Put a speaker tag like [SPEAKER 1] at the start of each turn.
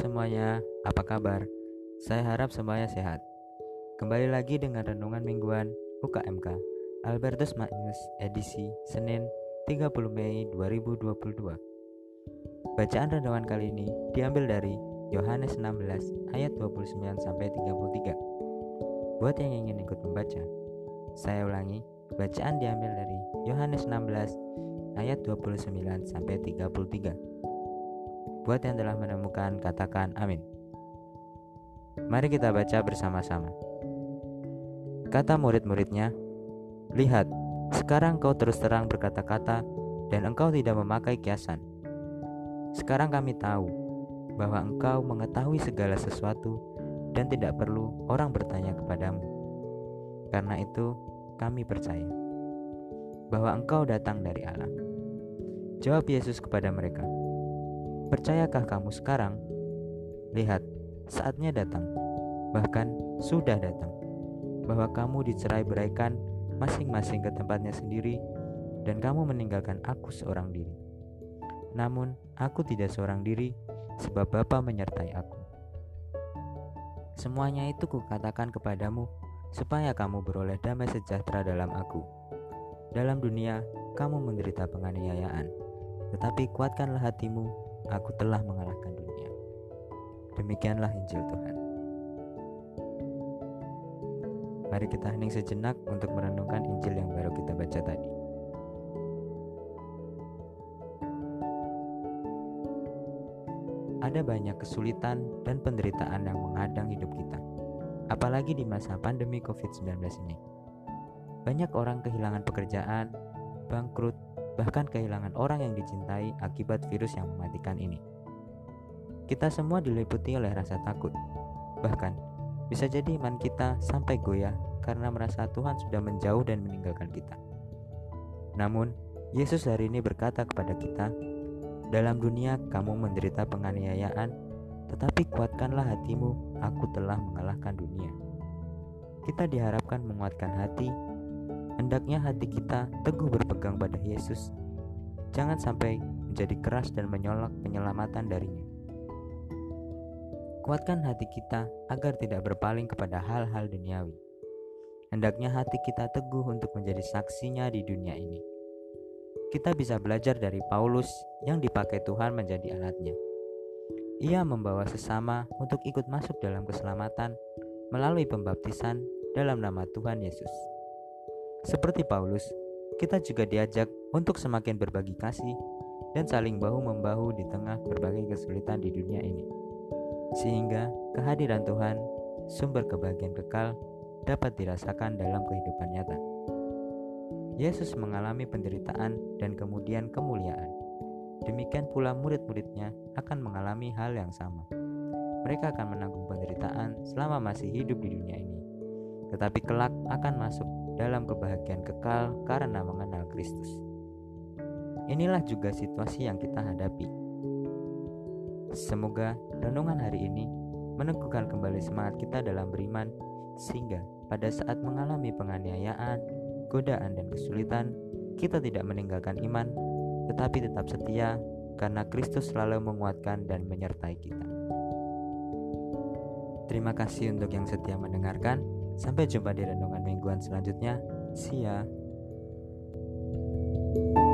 [SPEAKER 1] semuanya, apa kabar? Saya harap semuanya sehat. Kembali lagi dengan renungan mingguan UKMK Albertus Magnus edisi Senin 30 Mei 2022. Bacaan renungan kali ini diambil dari Yohanes 16 ayat 29 sampai 33. Buat yang ingin ikut membaca, saya ulangi, bacaan diambil dari Yohanes 16 ayat 29 sampai 33. Buat yang telah menemukan, katakan amin. Mari kita baca bersama-sama. Kata murid-muridnya, "Lihat, sekarang kau terus terang berkata-kata, dan engkau tidak memakai kiasan. Sekarang kami tahu bahwa engkau mengetahui segala sesuatu dan tidak perlu orang bertanya kepadamu. Karena itu, kami percaya bahwa engkau datang dari Allah." Jawab Yesus kepada mereka, Percayakah kamu sekarang? Lihat, saatnya datang, bahkan sudah datang, bahwa kamu dicerai beraikan masing-masing ke tempatnya sendiri, dan kamu meninggalkan aku seorang diri. Namun, aku tidak seorang diri, sebab Bapa menyertai aku. Semuanya itu kukatakan kepadamu, supaya kamu beroleh damai sejahtera dalam aku. Dalam dunia, kamu menderita penganiayaan, tetapi kuatkanlah hatimu, aku telah mengalahkan dunia. Demikianlah Injil Tuhan. Mari kita hening sejenak untuk merenungkan Injil yang baru kita baca tadi. Ada banyak kesulitan dan penderitaan yang menghadang hidup kita, apalagi di masa pandemi COVID-19 ini. Banyak orang kehilangan pekerjaan, bangkrut, bahkan kehilangan orang yang dicintai akibat virus yang mematikan ini. Kita semua diliputi oleh rasa takut, bahkan bisa jadi iman kita sampai goyah karena merasa Tuhan sudah menjauh dan meninggalkan kita. Namun, Yesus hari ini berkata kepada kita, "Dalam dunia kamu menderita penganiayaan, tetapi kuatkanlah hatimu, aku telah mengalahkan dunia." Kita diharapkan menguatkan hati Hendaknya hati kita teguh berpegang pada Yesus. Jangan sampai menjadi keras dan menyolok penyelamatan darinya. Kuatkan hati kita agar tidak berpaling kepada hal-hal duniawi. Hendaknya hati kita teguh untuk menjadi saksinya di dunia ini. Kita bisa belajar dari Paulus yang dipakai Tuhan menjadi alatnya. Ia membawa sesama untuk ikut masuk dalam keselamatan melalui pembaptisan dalam nama Tuhan Yesus. Seperti Paulus, kita juga diajak untuk semakin berbagi kasih dan saling bahu-membahu di tengah berbagai kesulitan di dunia ini. Sehingga kehadiran Tuhan, sumber kebahagiaan kekal, dapat dirasakan dalam kehidupan nyata. Yesus mengalami penderitaan dan kemudian kemuliaan. Demikian pula murid-muridnya akan mengalami hal yang sama. Mereka akan menanggung penderitaan selama masih hidup di dunia ini, tetapi kelak akan masuk dalam kebahagiaan kekal karena mengenal Kristus. Inilah juga situasi yang kita hadapi. Semoga renungan hari ini meneguhkan kembali semangat kita dalam beriman, sehingga pada saat mengalami penganiayaan, godaan, dan kesulitan, kita tidak meninggalkan iman, tetapi tetap setia karena Kristus selalu menguatkan dan menyertai kita. Terima kasih untuk yang setia mendengarkan. Sampai jumpa di renungan mingguan selanjutnya. See ya. thank you